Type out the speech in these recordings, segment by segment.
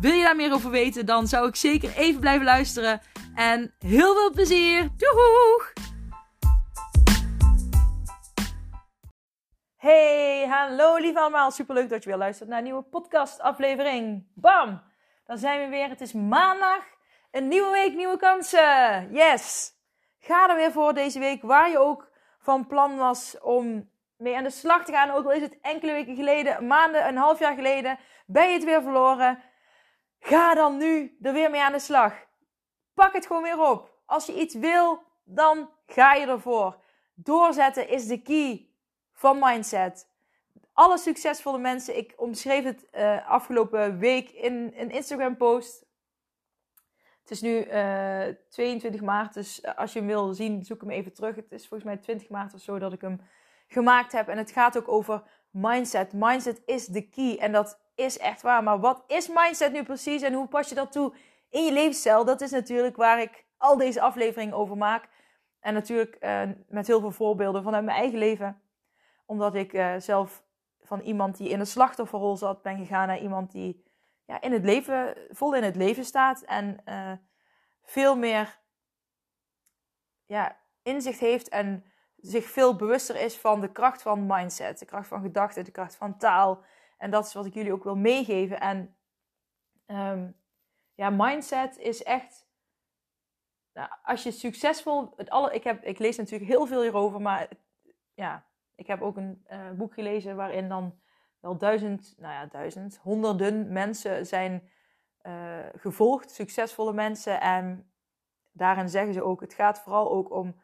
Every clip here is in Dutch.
Wil je daar meer over weten, dan zou ik zeker even blijven luisteren. En heel veel plezier! Doeg! Hey, hallo lieve allemaal. Superleuk dat je weer luistert naar een nieuwe podcast aflevering. Bam! Dan zijn we weer. Het is maandag. Een nieuwe week, nieuwe kansen. Yes! Ga er weer voor deze week waar je ook van plan was om mee aan de slag te gaan. Ook al is het enkele weken geleden, maanden, een half jaar geleden, ben je het weer verloren. Ga dan nu er weer mee aan de slag. Pak het gewoon weer op. Als je iets wil, dan ga je ervoor. Doorzetten is de key van mindset. Alle succesvolle mensen, ik omschreef het uh, afgelopen week in een Instagram post. Het is nu uh, eh, 22 maart, dus als je hem wil zien, zoek hem even terug. Het is volgens mij 20 maart of zo dat ik hem gemaakt heb. En het gaat ook over mindset. Mindset is de key. En dat is echt waar. Maar wat is mindset nu precies en hoe pas je dat toe in je levensstijl? Dat is natuurlijk waar ik al deze aflevering over maak. En natuurlijk uh, met heel veel voorbeelden vanuit mijn eigen leven. Omdat ik uh, zelf van iemand die in een slachtofferrol zat, ben gegaan naar iemand die ja, in het leven, vol in het leven staat. En uh, veel meer ja, inzicht heeft en zich veel bewuster is van de kracht van mindset, de kracht van gedachten, de kracht van taal. En dat is wat ik jullie ook wil meegeven. En um, ja, mindset is echt. Nou, als je succesvol. Het alle, ik, heb, ik lees natuurlijk heel veel hierover, maar ja, ik heb ook een uh, boek gelezen waarin dan wel duizend, nou ja, duizend, honderden mensen zijn uh, gevolgd, succesvolle mensen. En daarin zeggen ze ook: het gaat vooral ook om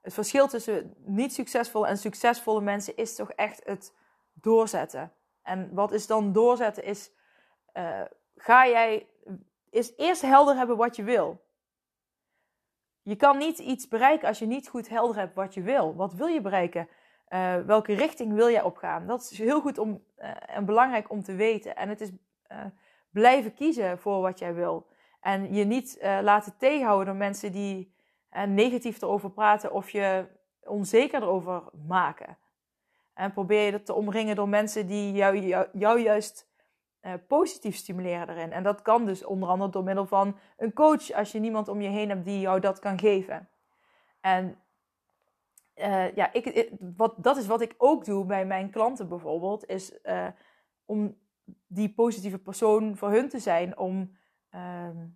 het verschil tussen niet succesvolle en succesvolle mensen is toch echt het doorzetten. En wat is dan doorzetten? Is uh, ga jij is eerst helder hebben wat je wil. Je kan niet iets bereiken als je niet goed helder hebt wat je wil. Wat wil je bereiken? Uh, welke richting wil jij opgaan? Dat is heel goed om, uh, en belangrijk om te weten. En het is blijven kiezen voor wat jij wil. En je niet laten tegenhouden door mensen die negatief erover praten of je onzeker erover maken. En probeer je dat te omringen door mensen die jou, jou, juist uh, positief stimuleren erin. En dat kan dus onder andere door middel van een coach, als je niemand om je heen hebt die jou dat kan geven. En uh, ja, ik, wat, dat is wat ik ook doe bij mijn klanten bijvoorbeeld, is uh, om die positieve persoon voor hun te zijn. Om, ehm,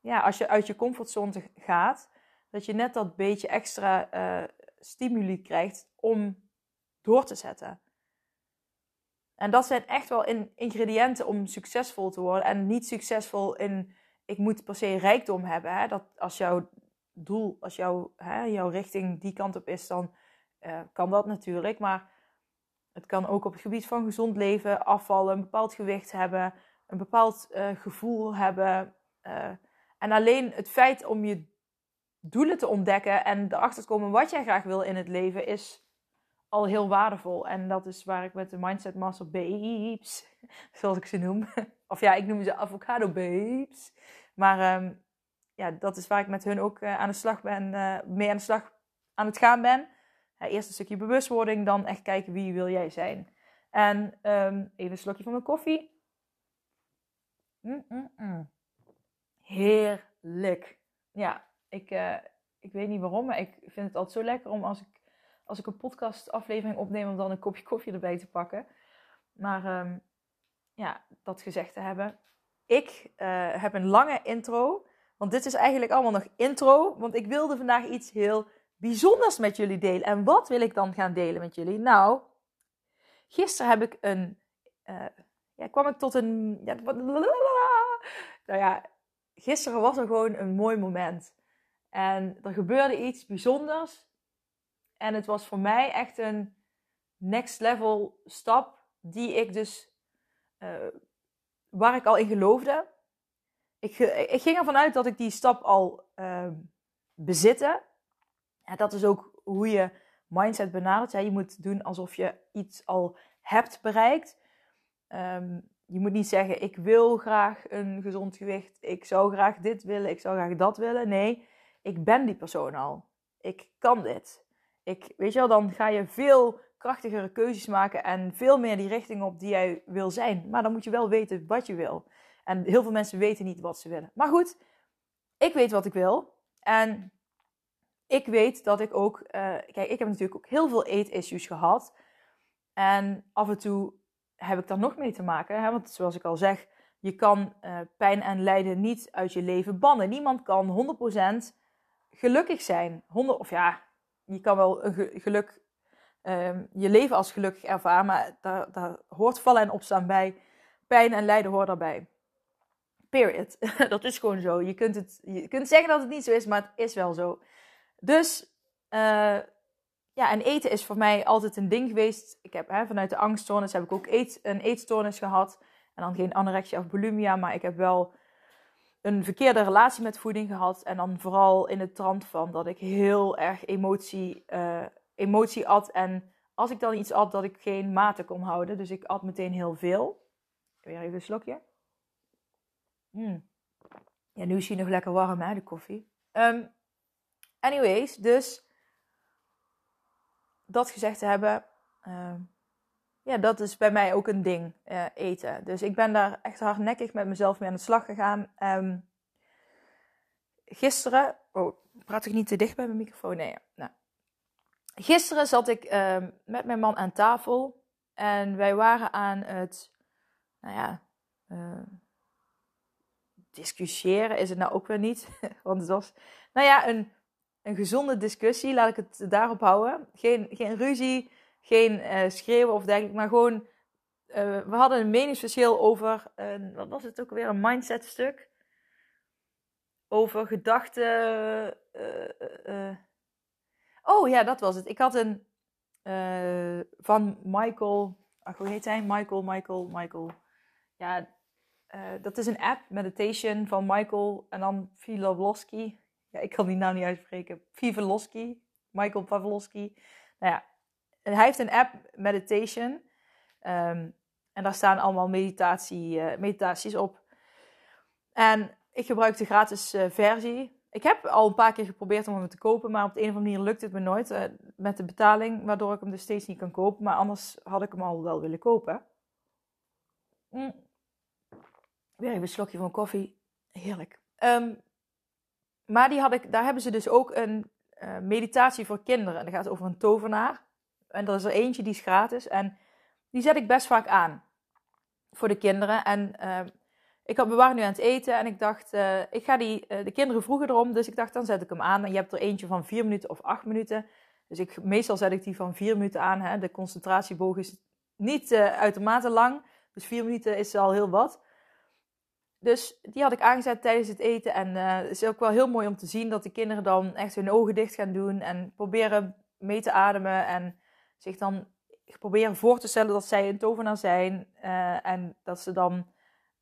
ja, als je uit je comfortzone gaat, dat je net dat beetje extra stimuli krijgt om door te zetten. En dat zijn echt wel in, ingrediënten om succesvol te worden. En niet succesvol in, ik moet per se rijkdom hebben. Hè? Dat als jouw doel, als jouw, hè, jouw richting die kant op is, dan uh, kan dat natuurlijk. Maar het kan ook op het gebied van gezond leven, afvallen, een bepaald gewicht hebben, een bepaald uh, gevoel hebben. Uh, en alleen het feit om je doelen te ontdekken en erachter te komen wat jij graag wil in het leven is al heel waardevol. En dat is waar ik met de Mindset Master Babes, zoals ik ze noem. Of ja, ik noem ze avocado babes. Maar um, ja, dat is waar ik met hun ook uh, aan de slag ben, uh, mee aan de slag aan het gaan ben. Eerst een stukje bewustwording, dan echt kijken wie wil jij zijn. En um, even een slokje van mijn koffie. Mm -mm -mm. Heerlijk. Ja, ik, uh, ik weet niet waarom, maar ik vind het altijd zo lekker om als ik, als ik een podcastaflevering opneem, om dan een kopje koffie erbij te pakken. Maar um, ja, dat gezegd te hebben. Ik uh, heb een lange intro, want dit is eigenlijk allemaal nog intro. Want ik wilde vandaag iets heel bijzonders met jullie delen. En wat wil ik dan gaan delen met jullie? Nou, gisteren heb ik een. Uh, ja, kwam ik tot een. Ja, nou ja, gisteren was er gewoon een mooi moment. En er gebeurde iets bijzonders. En het was voor mij echt een next level stap die ik dus, uh, waar ik al in geloofde. ik, ging ervan uit dat ik die stap al uh, bezitte. En dat is ook hoe je mindset benadert. Je moet doen alsof je iets al hebt bereikt. Um, je moet niet zeggen, ik wil graag een gezond gewicht. Ik zou graag dit willen, ik zou graag dat willen. Nee, ik ben die persoon al. Ik kan dit. Ik, weet je wel, dan ga je veel krachtigere keuzes maken en veel meer die richting op die jij wil zijn. Maar dan moet je wel weten wat je wil. En heel veel mensen weten niet wat ze willen. Maar goed, ik weet wat ik wil. En ik weet dat ik ook. Uh, kijk, ik heb natuurlijk ook heel veel eetissues gehad. En af en toe heb ik daar nog mee te maken. Hè? Want zoals ik al zeg, je kan uh, pijn en lijden niet uit je leven bannen. Niemand kan 100% gelukkig zijn. 100, of ja, je kan wel geluk, uh, je leven als gelukkig ervaren, maar daar, daar hoort vallen en opstaan bij. Pijn en lijden hoort daarbij. Period. dat is gewoon zo. Je kunt, het, je kunt zeggen dat het niet zo is, maar het is wel zo. Dus uh, ja, en eten is voor mij altijd een ding geweest. Ik heb hè, vanuit de angststoornis heb ik ook een eetstoornis gehad. En dan geen anorexia of bulimia, maar ik heb wel een verkeerde relatie met voeding gehad. En dan vooral in het trant van dat ik heel erg emotie, uh, emotie at. En als ik dan iets at, dat ik geen maten kon houden. Dus ik at meteen heel veel. Weer even een slokje. Mm. Ja, nu is hij nog lekker warm, hè, de koffie. Um, anyways, dus dat gezegd te hebben, uh, ja, dat is bij mij ook een ding, uh, eten. Dus ik ben daar echt hardnekkig met mezelf mee aan de slag gegaan. Um, gisteren, oh, praat ik niet te dicht bij mijn microfoon? Nee, nou. Gisteren zat ik uh, met mijn man aan tafel en wij waren aan het, nou ja, uh, discussiëren is het nou ook weer niet. Want het was, nou ja, een een gezonde discussie. Laat ik het daarop houden. Geen, geen ruzie, geen uh, schreeuwen of dergelijke, maar gewoon. Uh, we hadden een meningsverschil over, wat was het ook weer, een mindset stuk. Over gedachten. oh ja, dat was het. Ik had een van Michael. Ach, hoe heet hij? Michael, Michael, Michael. Ja, dat is een app, meditation van Michael en dan Filovlosky ja, ik kan die naam niet uitspreken. Pavlovsky, Michael Pavlovsky. Nou ja, hij heeft een app, Meditation. Um, en daar staan allemaal meditatie, uh, meditaties op. En ik gebruik de gratis uh, versie. Ik heb al een paar keer geprobeerd om hem te kopen, maar op de een of andere manier lukt het me nooit uh, met de betaling, waardoor ik hem dus steeds niet kan kopen. Maar anders had ik hem al wel willen kopen. Mm. Weer even een slokje van koffie. Heerlijk. Um, maar die had ik, daar hebben ze dus ook een meditatie voor kinderen. En dat gaat over een tovenaar. En er is er eentje die is gratis. En die zet ik best vaak aan voor de kinderen. En uh, ik had, we waren nu aan het eten en ik dacht, uh, ik ga die, de kinderen vroegen erom. Dus ik dacht, dan zet ik hem aan. En je hebt er eentje van vier minuten of acht minuten. Dus ik, meestal zet ik die van vier minuten aan. Hè. De concentratieboog is niet uitermate lang. Dus vier minuten is al heel wat. Dus die had ik aangezet tijdens het eten. En het is ook wel heel mooi om te zien dat de kinderen dan echt hun ogen dicht gaan doen. En proberen mee te ademen. En zich dan proberen voor te stellen dat zij een tovenaar zijn. Uh, en dat ze dan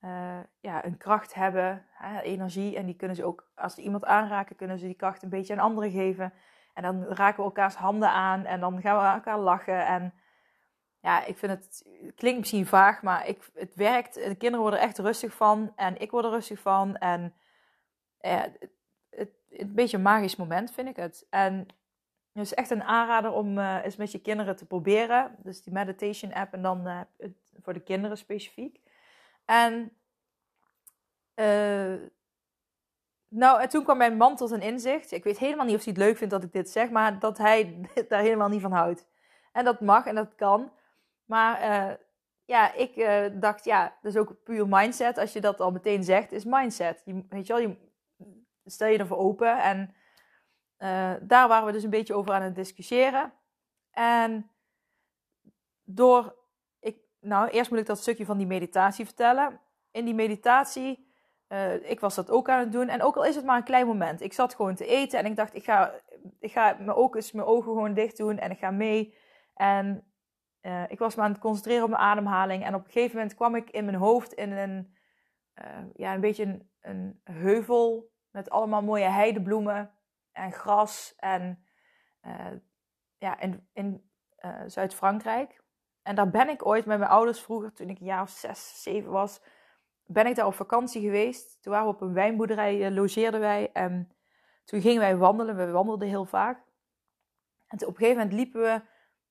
uh, ja, een kracht hebben, hè, energie. En die kunnen ze ook, als ze iemand aanraken, kunnen ze die kracht een beetje aan anderen geven. En dan raken we elkaars handen aan. En dan gaan we elkaar lachen. En ja, ik vind het, klinkt misschien vaag, maar ik, het werkt. De kinderen worden er echt rustig van en ik word er rustig van. En ja, het, het, een beetje een magisch moment vind ik het. En is echt een aanrader om uh, eens met je kinderen te proberen. Dus die meditation app en dan uh, voor de kinderen specifiek. En uh, nou, en toen kwam mijn man tot een inzicht. Ik weet helemaal niet of hij het leuk vindt dat ik dit zeg, maar dat hij daar helemaal niet van houdt. En dat mag en dat kan. Maar ja, ik dacht, ja, dat is ook puur mindset. Als je dat al meteen zegt, is mindset. Je, weet je wel, je, stel je ervoor open. En uh, daar waren we dus een beetje over aan het discussiëren. En door, ik, nou, eerst moet ik dat stukje van die meditatie vertellen. In die meditatie, ik was dat ook aan het doen. En ook al is het maar een klein moment. Ik zat gewoon te eten en ik dacht, ik ga, ik ga mijn, ogen, mijn ogen gewoon dicht doen en ik ga mee. En uh, ik was me aan het concentreren op mijn ademhaling. En op een gegeven moment kwam ik in mijn hoofd in een, ja, een beetje een, een, heuvel met allemaal mooie heidebloemen en gras. En ja, in, in Zuid-Frankrijk. En daar ben ik ooit met mijn ouders vroeger, toen ik een jaar of zes, zeven was, ben ik daar op vakantie geweest. Toen waren we op een wijnboerderij, logeerden wij. En toen gingen wij wandelen. We wandelden heel vaak. En op een gegeven moment liepen we,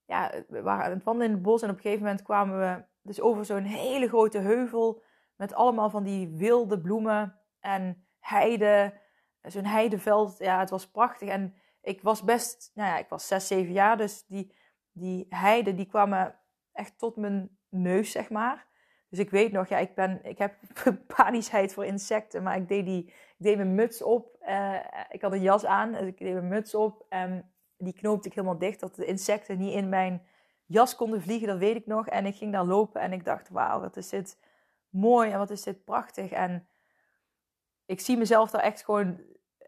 ja, we waren aan het wandelen in het bos. En op een gegeven moment kwamen we dus over zo'n hele grote heuvel. Met allemaal van die wilde bloemen en heide. Zo'n heideveld. Ja, het was prachtig. En ik was best, nou ja, ik was zes, zeven jaar. Dus die, die heide, die kwamen echt tot mijn neus, zeg maar. Dus ik weet nog, ja, ik, ben, ik heb panischheid voor insecten, maar ik deed, die, ik deed mijn muts op. Uh, ik had een jas aan, dus ik deed mijn muts op en die knoopte ik helemaal dicht, dat de insecten niet in mijn jas konden vliegen, dat weet ik nog. En ik ging daar lopen en ik dacht, wauw, wat is dit mooi en wat is dit prachtig. En ik zie mezelf daar echt gewoon,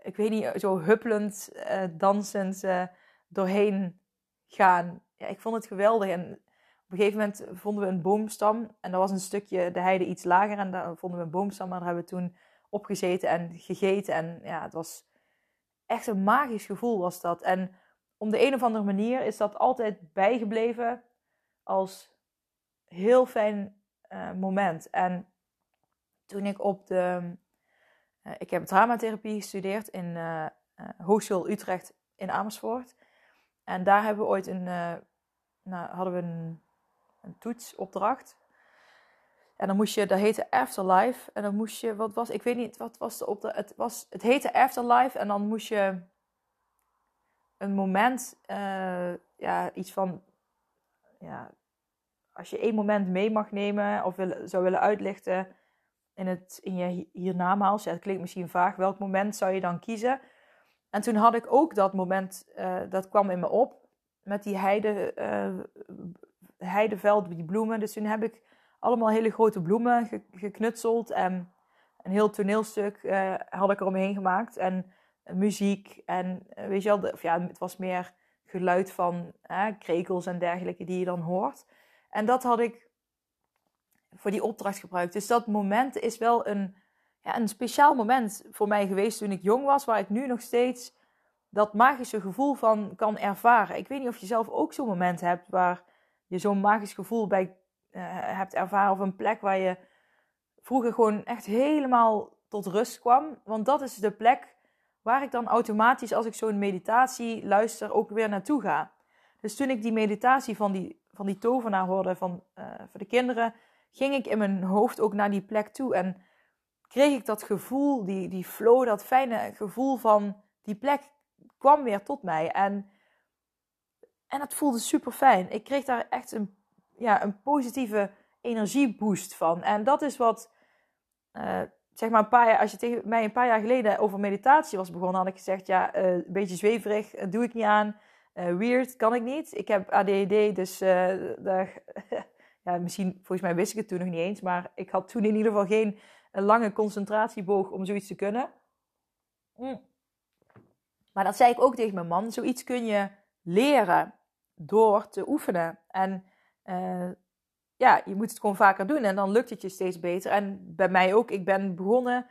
ik weet niet, zo huppelend, uh, dansend uh, doorheen gaan. Ja, ik vond het geweldig en op een gegeven moment vonden we een boomstam. En dat was een stukje de heide iets lager. En daar vonden we een boomstam. Maar daar hebben we toen opgezeten en gegeten. En ja, het was echt een magisch gevoel was dat. En om de een of andere manier is dat altijd bijgebleven als heel fijn uh, moment. En toen ik op de... Uh, ik heb dramatherapie gestudeerd in uh, Utrecht in Amersfoort. En daar hebben we ooit een... nou, hadden we een toetsopdracht. En dan moest je, dat heette Afterlife. En dan moest je, wat was, ik weet niet, wat was de opdracht? Het, was, het heette Afterlife. En dan moest je een moment, uh, ja, iets van, ja, als je één moment mee mag nemen of wil, zou willen uitlichten in, het, in je hiernamaals. Ja, het klinkt misschien vaag. Welk moment zou je dan kiezen? En toen had ik ook dat moment, uh, dat kwam in me op. Met die heide, uh, heideveld, die bloemen. Dus toen heb ik allemaal hele grote bloemen geknutseld. En een heel toneelstuk uh, had ik eromheen gemaakt. En muziek. En weet je wel, of ja, het was meer geluid van krekels en dergelijke die je dan hoort. En dat had ik voor die opdracht gebruikt. Dus dat moment is wel een, ja, een speciaal moment voor mij geweest toen ik jong was. Waar ik nu nog steeds dat magische gevoel van kan ervaren. Ik weet niet of je zelf ook zo'n moment hebt waar je zo'n magisch gevoel bij uh, hebt ervaren. Of een plek waar je vroeger gewoon echt helemaal tot rust kwam. Want dat is de plek waar ik dan automatisch, als ik zo'n meditatie luister, ook weer naartoe ga. Dus toen ik die meditatie van die, van die tovenaar hoorde van, uh, voor de kinderen, ging ik in mijn hoofd ook naar die plek toe. En kreeg ik dat gevoel, die, die flow, dat fijne gevoel van die plek kwam weer tot mij. En en dat voelde super fijn. Ik kreeg daar echt een, ja, een positieve energieboost van. En dat is wat, uh, zeg maar, een paar jaar, als je tegen mij een paar jaar geleden over meditatie was begonnen, had ik gezegd: ja, uh, een beetje zweverig, uh, doe ik niet aan. weird, kan ik niet. Ik heb ADHD, dus daar, ja, misschien, volgens mij wist ik het toen nog niet eens, maar ik had toen in ieder geval geen lange concentratieboog om zoiets te kunnen. Mm. Maar dat zei ik ook tegen mijn man: zoiets kun je leren door te oefenen. En uh, ja, je moet het gewoon vaker doen en dan lukt het je steeds beter. En bij mij ook. Ik ben begonnen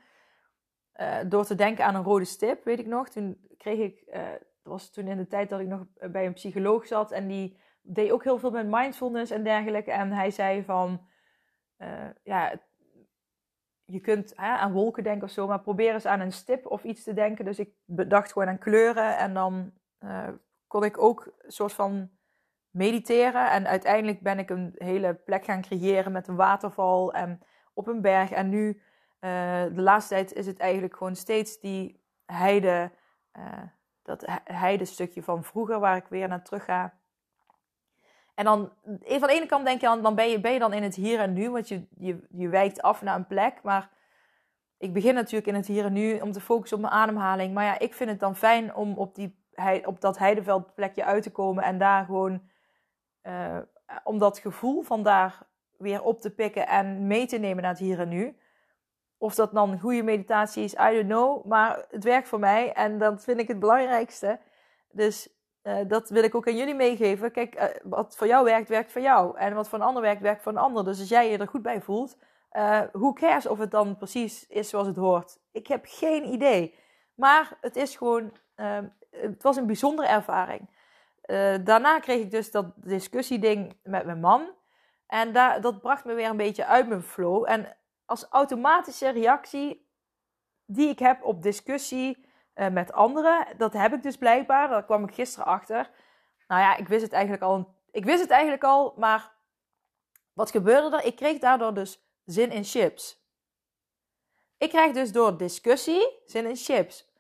uh, door te denken aan een rode stip, weet ik nog. Toen kreeg ik, dat was toen in de tijd dat ik nog bij een psycholoog zat en die deed ook heel veel met mindfulness en dergelijke. En hij zei van, ja, je kunt hè, aan wolken denken of zo, maar probeer eens aan een stip of iets te denken. Dus ik bedacht gewoon aan kleuren en dan kon ik ook een soort van mediteren. En uiteindelijk ben ik een hele plek gaan creëren met een waterval en op een berg. En nu, uh, de laatste tijd, is het eigenlijk gewoon steeds die heide, uh, dat heidestukje van vroeger waar ik weer naar terug ga. En dan, van de ene kant denk je dan, dan ben je, ben je dan in het hier en nu, want je, je, je wijkt af naar een plek. Maar ik begin natuurlijk in het hier en nu om te focussen op mijn ademhaling. Maar ja, ik vind het dan fijn om op, die, op dat heideveldplekje uit te komen en daar gewoon uh, om dat gevoel van daar weer op te pikken en mee te nemen naar het hier en nu. Of dat dan een goede meditatie is, I don't know. Maar het werkt voor mij en dat vind ik het belangrijkste. Dus uh, dat wil ik ook aan jullie meegeven. Kijk, uh, wat voor jou werkt, werkt voor jou. En wat voor een ander werkt, werkt voor een ander. Dus als jij je er goed bij voelt, Uh, who cares of het dan precies is zoals het hoort? Ik heb geen idee. Maar het is gewoon, uh, het was een bijzondere ervaring. Daarna kreeg ik dus dat discussieding met mijn man. En daar, dat bracht me weer een beetje uit mijn flow. En als automatische reactie die ik heb op discussie uh, met anderen, dat heb ik dus blijkbaar. Daar kwam ik gisteren achter. Nou ja, ik wist het eigenlijk al. Ik wist het eigenlijk al, maar wat gebeurde er? Ik kreeg daardoor dus zin in chips. Ik krijg dus door discussie zin in chips.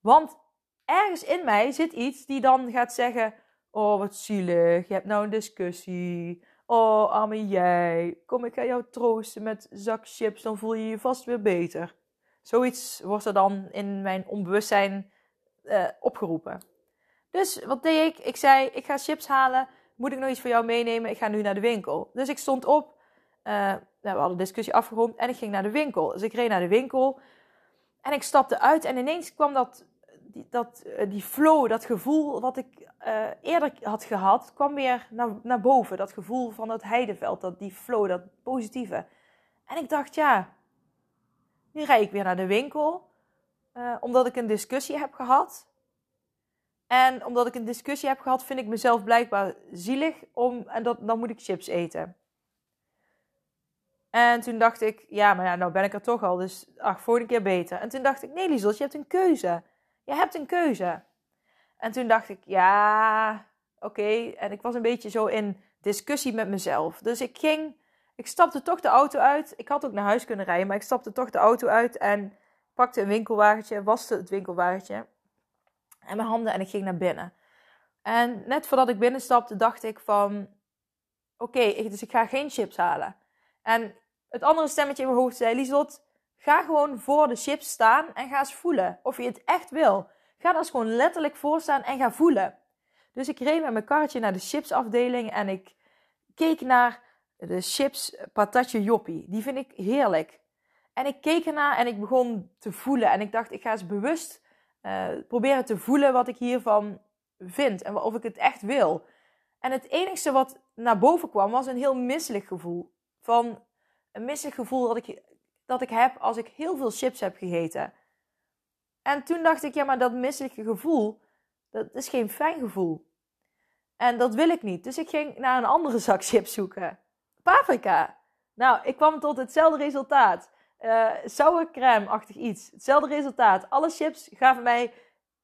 Want ergens in mij zit iets die dan gaat zeggen: Oh, wat zielig, je hebt nou een discussie. Oh, arme jij. Kom, ik ga jou troosten met zak chips, dan voel je je vast weer beter. Zoiets wordt er dan in mijn onbewustzijn uh, opgeroepen. Dus wat deed ik? Ik zei: Ik ga chips halen. Moet ik nog iets voor jou meenemen? Ik ga nu naar de winkel. Dus ik stond op. Uh, we hadden de discussie afgerond en ik ging naar de winkel. Dus ik reed naar de winkel en ik stapte uit en ineens kwam dat, die, dat, uh, die flow, dat gevoel wat ik eerder had gehad, kwam weer naar, naar boven. Dat gevoel van het heideveld, dat, die flow, dat positieve. En ik dacht, ja, nu rijd ik weer naar de winkel, omdat ik een discussie heb gehad. En omdat ik een discussie heb gehad, vind ik mezelf blijkbaar zielig om, en dat, dan moet ik chips eten. En toen dacht ik, ja, maar ja, nou ben ik er toch al, dus ach, volgende keer beter. En toen dacht ik, nee Liesel, je hebt een keuze. Je hebt een keuze. En toen dacht ik, ja, oké. En ik was een beetje zo in discussie met mezelf. Dus ik ging, ik stapte toch de auto uit. Ik had ook naar huis kunnen rijden, maar ik stapte toch de auto uit en pakte een winkelwagentje, waste het winkelwagentje en mijn handen en ik ging naar binnen. En net voordat ik binnenstapte, dacht ik van, oké, dus ik ga geen chips halen. En het andere stemmetje in mijn hoofd zei: Lieslot, ga gewoon voor de chips staan en ga eens voelen of je het echt wil. Ga daar eens gewoon letterlijk voor staan en ga voelen. Dus ik reed met mijn karretje naar de chipsafdeling en ik keek naar de chips patatje joppie. Die vind ik heerlijk. En ik keek ernaar en ik begon te voelen. En ik dacht, ik ga eens bewust uh, proberen te voelen wat ik hiervan vind. En of ik het echt wil. En het enige wat naar boven kwam was een heel misselijk gevoel. Van een misselijk gevoel dat ik, dat ik heb als ik heel veel chips heb gegeten. En toen dacht ik, ja, maar dat misselijke gevoel, dat is geen fijn gevoel. En dat wil ik niet. Dus ik ging naar een andere zak chips zoeken. Paprika. Nou, ik kwam tot hetzelfde resultaat. Uh, sour crème-achtig iets. Hetzelfde resultaat. Alle chips gaven mij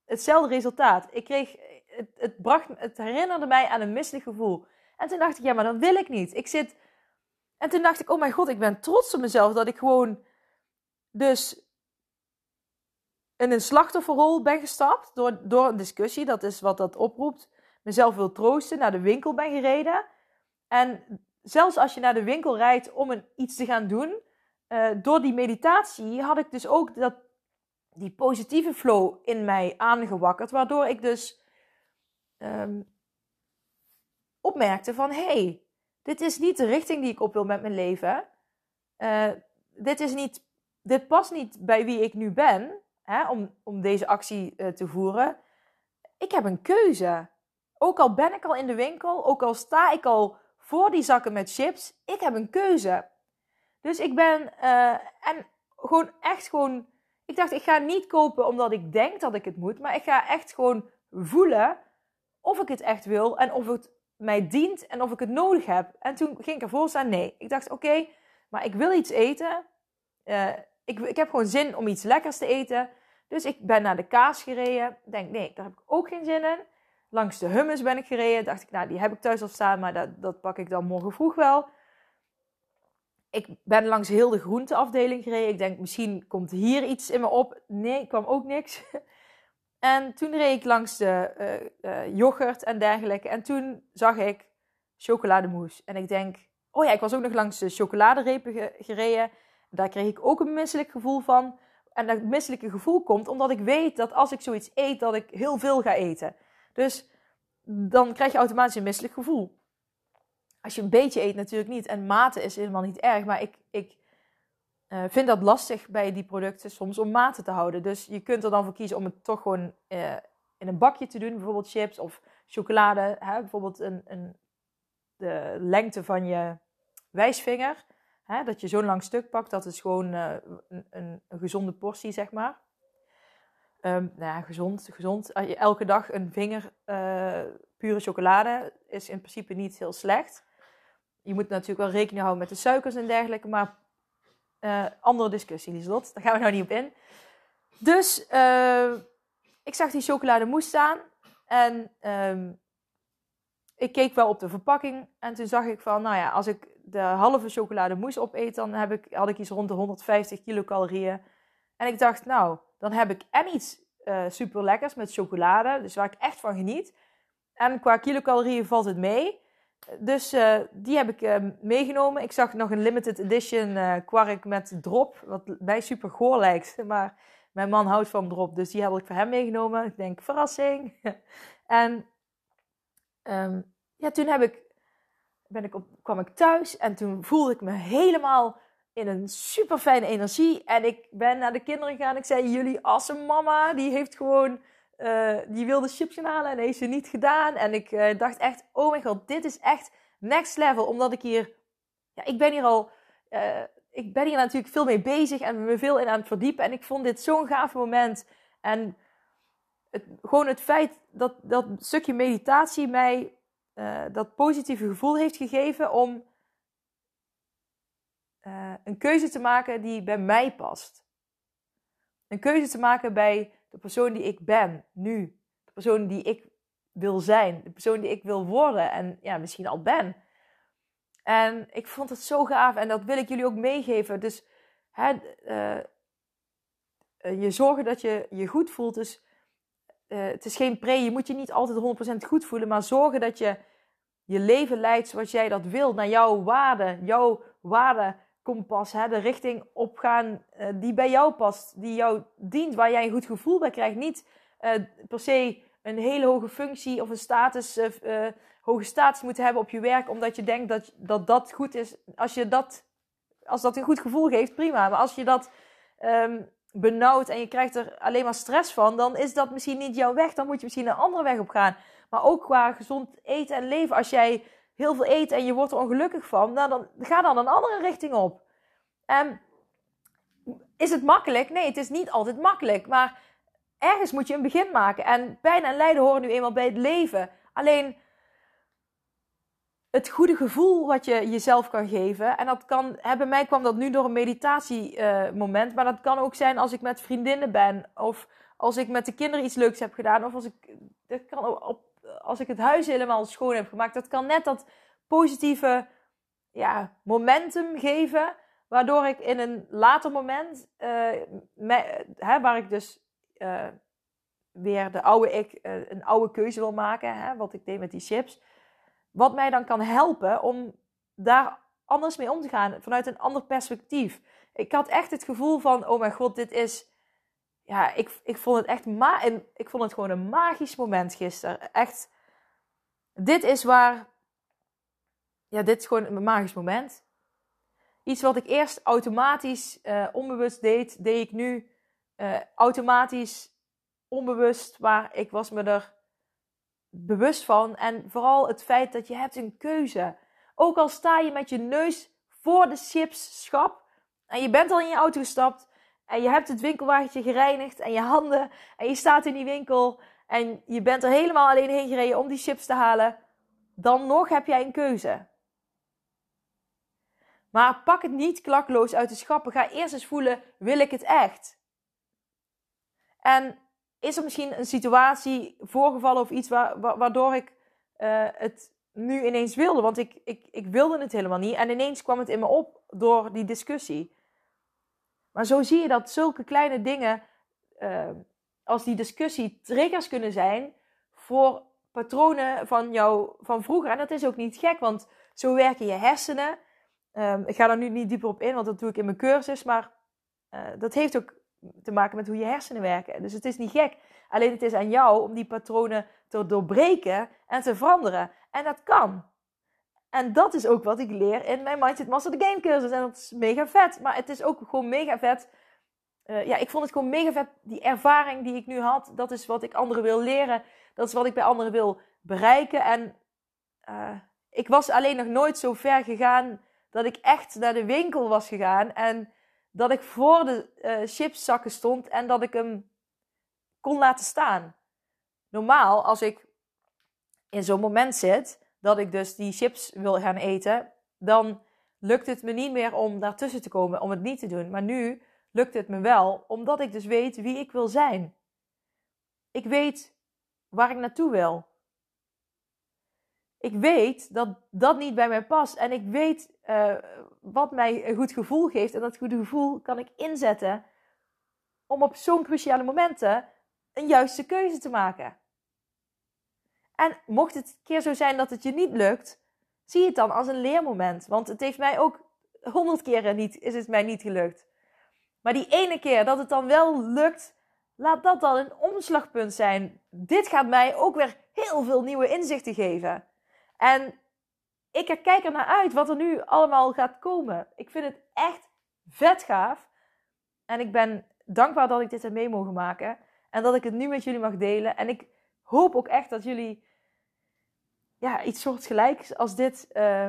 hetzelfde resultaat. Ik kreeg, het, het, bracht, het herinnerde mij aan een misselijk gevoel. En toen dacht ik, ja, maar dat wil ik niet. Ik zit en toen dacht ik, oh mijn god, ik ben trots op mezelf dat ik gewoon dus in een slachtofferrol ben gestapt door, door een discussie. Dat is wat dat oproept. Mezelf wil troosten, naar de winkel ben gereden. En zelfs als je naar de winkel rijdt om een, iets te gaan doen, uh, door die meditatie had ik dus ook dat, die positieve flow in mij aangewakkerd. Waardoor ik dus um, opmerkte van, hey, dit is niet de richting die ik op wil met mijn leven. Uh, dit, is niet, dit past niet bij wie ik nu ben hè, om, om deze actie uh, te voeren. Ik heb een keuze. Ook al ben ik al in de winkel, ook al sta ik al voor die zakken met chips, ik heb een keuze. Dus ik ben, uh, en gewoon echt gewoon, ik dacht ik ga niet kopen omdat ik denk dat ik het moet, maar ik ga echt gewoon voelen of ik het echt wil en of het mij dient en of ik het nodig heb. En toen ging ik ervoor staan, nee. Ik dacht, oké, maar ik wil iets eten. Uh, ik, ik heb gewoon zin om iets lekkers te eten. Dus ik ben naar de kaas gereden. Denk, nee, daar heb ik ook geen zin in. Langs de hummus ben ik gereden. Dacht ik, nou, die heb ik thuis al staan, maar dat, dat pak ik dan morgen vroeg wel. Ik ben langs heel de groenteafdeling gereden. Ik denk, misschien komt hier iets in me op. Nee, kwam ook niks. En toen reed ik langs de uh, yoghurt en dergelijke. En toen zag ik chocolademousse. En ik denk, oh ja, ik was ook nog langs de chocoladerepen gereden. Daar kreeg ik ook een misselijk gevoel van. En dat misselijke gevoel komt omdat ik weet dat als ik zoiets eet, dat ik heel veel ga eten. Dus dan krijg je automatisch een misselijk gevoel. Als je een beetje eet natuurlijk niet. En mate is helemaal niet erg. Maar ik, ik uh, vind dat lastig bij die producten soms om maten te houden. Dus je kunt er dan voor kiezen om het toch gewoon uh, in een bakje te doen. Bijvoorbeeld chips of chocolade. Hè? Bijvoorbeeld een, een, de lengte van je wijsvinger. Hè, dat je zo'n lang stuk pakt, dat is gewoon een, een, een, gezonde portie, zeg maar. Um, nou ja, gezond, gezond. Elke dag een vinger uh, pure chocolade is in principe niet heel slecht. Je moet natuurlijk wel rekening houden met de suikers en dergelijke, maar uh, andere discussie, Lieslot. Daar gaan we nou niet op in. Dus ik zag die chocolademousse staan en um, ik keek wel op de verpakking en toen zag ik van, nou ja, als ik de halve chocolademousse opeet, dan heb ik, had ik iets rond de 150 kilocalorieën. En ik dacht, nou, dan heb ik en iets uh, super lekkers met chocolade, dus waar ik echt van geniet. En qua kilocalorieën valt het mee. Dus uh, die heb ik uh, meegenomen. Ik zag nog een limited edition kwark met drop, wat mij super goor lijkt. Maar mijn man houdt van drop, dus die heb ik voor hem meegenomen. Ik denk, verrassing. en um, ja, toen heb ik, ben ik op, kwam ik thuis en toen voelde ik me helemaal in een super fijne energie. En ik ben naar de kinderen gegaan. Ik zei: Jullie awesome mama, die heeft gewoon. Uh, die wilde chips gaan halen en heeft ze niet gedaan. En ik uh, dacht echt: Oh mijn god, dit is echt next level. Omdat ik hier. Ja, ik ben hier al. Uh, ik ben hier natuurlijk veel mee bezig en me veel in aan het verdiepen. En ik vond dit zo'n gaaf moment. En het, gewoon het feit dat dat stukje meditatie mij dat positieve gevoel heeft gegeven om uh, een keuze te maken die bij mij past. Een keuze te maken bij de persoon die ik ben nu. De persoon die ik wil zijn. De persoon die ik wil worden en ja, misschien al ben. En ik vond het zo gaaf en dat wil ik jullie ook meegeven. Dus hè, uh, je zorgen dat je je goed voelt. Dus het is geen pre, je moet je niet altijd 100% goed voelen, maar zorgen dat je je leven leidt zoals jij dat wilt, naar jouw waarde, jouw waardekompas, hè, de richting opgaan uh, die bij jou past, die jou dient, waar jij een goed gevoel bij krijgt. Niet uh, per se een hele hoge functie of een status, uh, hoge status moeten hebben op je werk, omdat je denkt dat, dat dat goed is. Als je dat, als dat een goed gevoel geeft, prima. Maar als je dat um, benauwd en je krijgt er alleen maar stress van, dan is dat misschien niet jouw weg. Dan moet je misschien een andere weg op gaan. Maar ook qua gezond eten en leven. Als jij heel veel eet en je wordt er ongelukkig van, nou dan ga dan een andere richting op. En is het makkelijk? Nee, het is niet altijd makkelijk. Maar ergens moet je een begin maken. En pijn en lijden horen nu eenmaal bij het leven. Alleen het goede gevoel wat je jezelf kan geven. En dat kan, hè, bij mij kwam dat nu door een meditatiemoment. Uh, maar dat kan ook zijn als ik met vriendinnen ben. Of als ik met de kinderen iets leuks heb gedaan. Of als ik, dat kan op, als ik het huis helemaal schoon heb gemaakt. Dat kan net dat positieve ja, momentum geven. Waardoor ik in een later moment, me, hè, waar ik dus uh, weer de oude ik, een oude keuze wil maken. Hè, wat ik deed met die chips wat mij dan kan helpen om daar anders mee om te gaan. Vanuit een ander perspectief. Ik had echt het gevoel van, oh mijn god, dit is... Ja, ik, ik vond het echt ma ik vond het gewoon een magisch moment gisteren. Echt, dit is waar... Ja, dit is gewoon een magisch moment. Iets wat ik eerst automatisch uh, onbewust deed, deed ik nu uh, automatisch onbewust. Maar ik was me er bewust van. En vooral het feit dat je hebt een keuze. Ook al sta je met je neus voor de chipsschap en je bent al in je auto gestapt en je hebt het winkelwagentje gereinigd en je handen en je staat in die winkel en je bent er helemaal alleen heen gereden om die chips te halen, dan nog heb jij een keuze. Maar pak het niet klakloos uit de schappen. Ga eerst eens voelen, wil ik het echt? En is er misschien een situatie voorgevallen of iets waardoor ik uh, het nu ineens wilde? Want ik, ik, ik wilde het helemaal niet. En ineens kwam het in me op door die discussie. Maar zo zie je dat zulke kleine dingen uh, als die discussie triggers kunnen zijn voor patronen van jou van vroeger. En dat is ook niet gek, want zo werken je hersenen. Um, ik ga daar nu niet dieper op in, want dat doe ik in mijn cursus. Maar uh, dat heeft ook te maken met hoe je hersenen werken. Dus het is niet gek. Alleen het is aan jou om die patronen te doorbreken en te veranderen. En dat kan. En dat is ook wat ik leer in mijn Mindset Master the Game cursus. En dat is mega vet. Maar het is ook gewoon mega vet. Uh, ja, ik vond het gewoon mega vet. Die ervaring die ik nu had, dat is wat ik anderen wil leren. Dat is wat ik bij anderen wil bereiken. En uh, ik was alleen nog nooit zo ver gegaan dat ik echt naar de winkel was gegaan en dat ik voor de uh, chipszakken stond en dat ik hem kon laten staan. Normaal, als ik in zo'n moment zit dat ik dus die chips wil gaan eten, dan lukt het me niet meer om daartussen te komen, om het niet te doen. Maar nu lukt het me wel, omdat ik dus weet wie ik wil zijn. Ik weet waar ik naartoe wil. Ik weet dat dat niet bij mij past. En ik weet uh, wat mij een goed gevoel geeft. En dat goede gevoel kan ik inzetten om op zo'n cruciale momenten een juiste keuze te maken. En mocht het een keer zo zijn dat het je niet lukt, zie het dan als een leermoment. Want het heeft mij ook honderd keren niet, is het mij niet gelukt. Maar die ene keer dat het dan wel lukt, laat dat dan een omslagpunt zijn. Dit gaat mij ook weer heel veel nieuwe inzichten geven. En ik kijk er naar uit wat er nu allemaal gaat komen. Ik vind het echt vet gaaf. En ik ben dankbaar dat ik dit heb mee mogen maken. En dat ik het nu met jullie mag delen. En ik hoop ook echt dat jullie ja, iets soortgelijks als dit uh,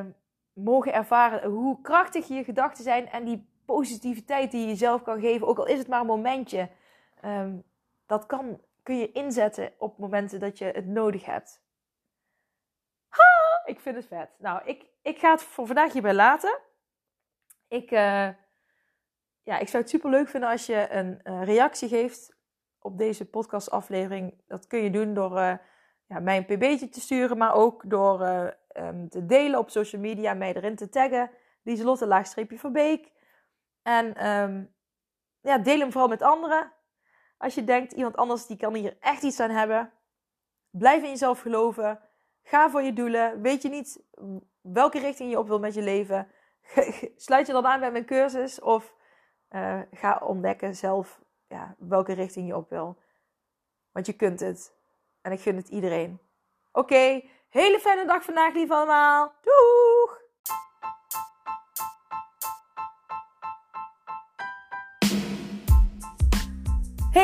mogen ervaren. Hoe krachtig je gedachten zijn en die positiviteit die je jezelf kan geven, ook al is het maar een momentje, um, dat kan, kun je inzetten op momenten dat je het nodig hebt. Ha, ik vind het vet. Nou, ik, ik ga het voor vandaag hierbij laten. Ik, uh, ja, ik zou het super leuk vinden als je een uh, reactie geeft op deze podcastaflevering. Dat kun je doen door uh, ja, mij een pb'tje te sturen, maar ook door um, te delen op social media, mij erin te taggen. Lieselotte laagstreepje Verbeek. En um, ja, deel hem vooral met anderen. Als je denkt, iemand anders die kan hier echt iets aan hebben. Blijf in jezelf geloven. Ga voor je doelen. Weet je niet welke richting je op wil met je leven? Sluit je dan aan bij mijn cursus of uh, ga ontdekken zelf ja, welke richting je op wil. Want je kunt het. En ik gun het iedereen. Oké, hele fijne dag vandaag, lief allemaal. Doeg!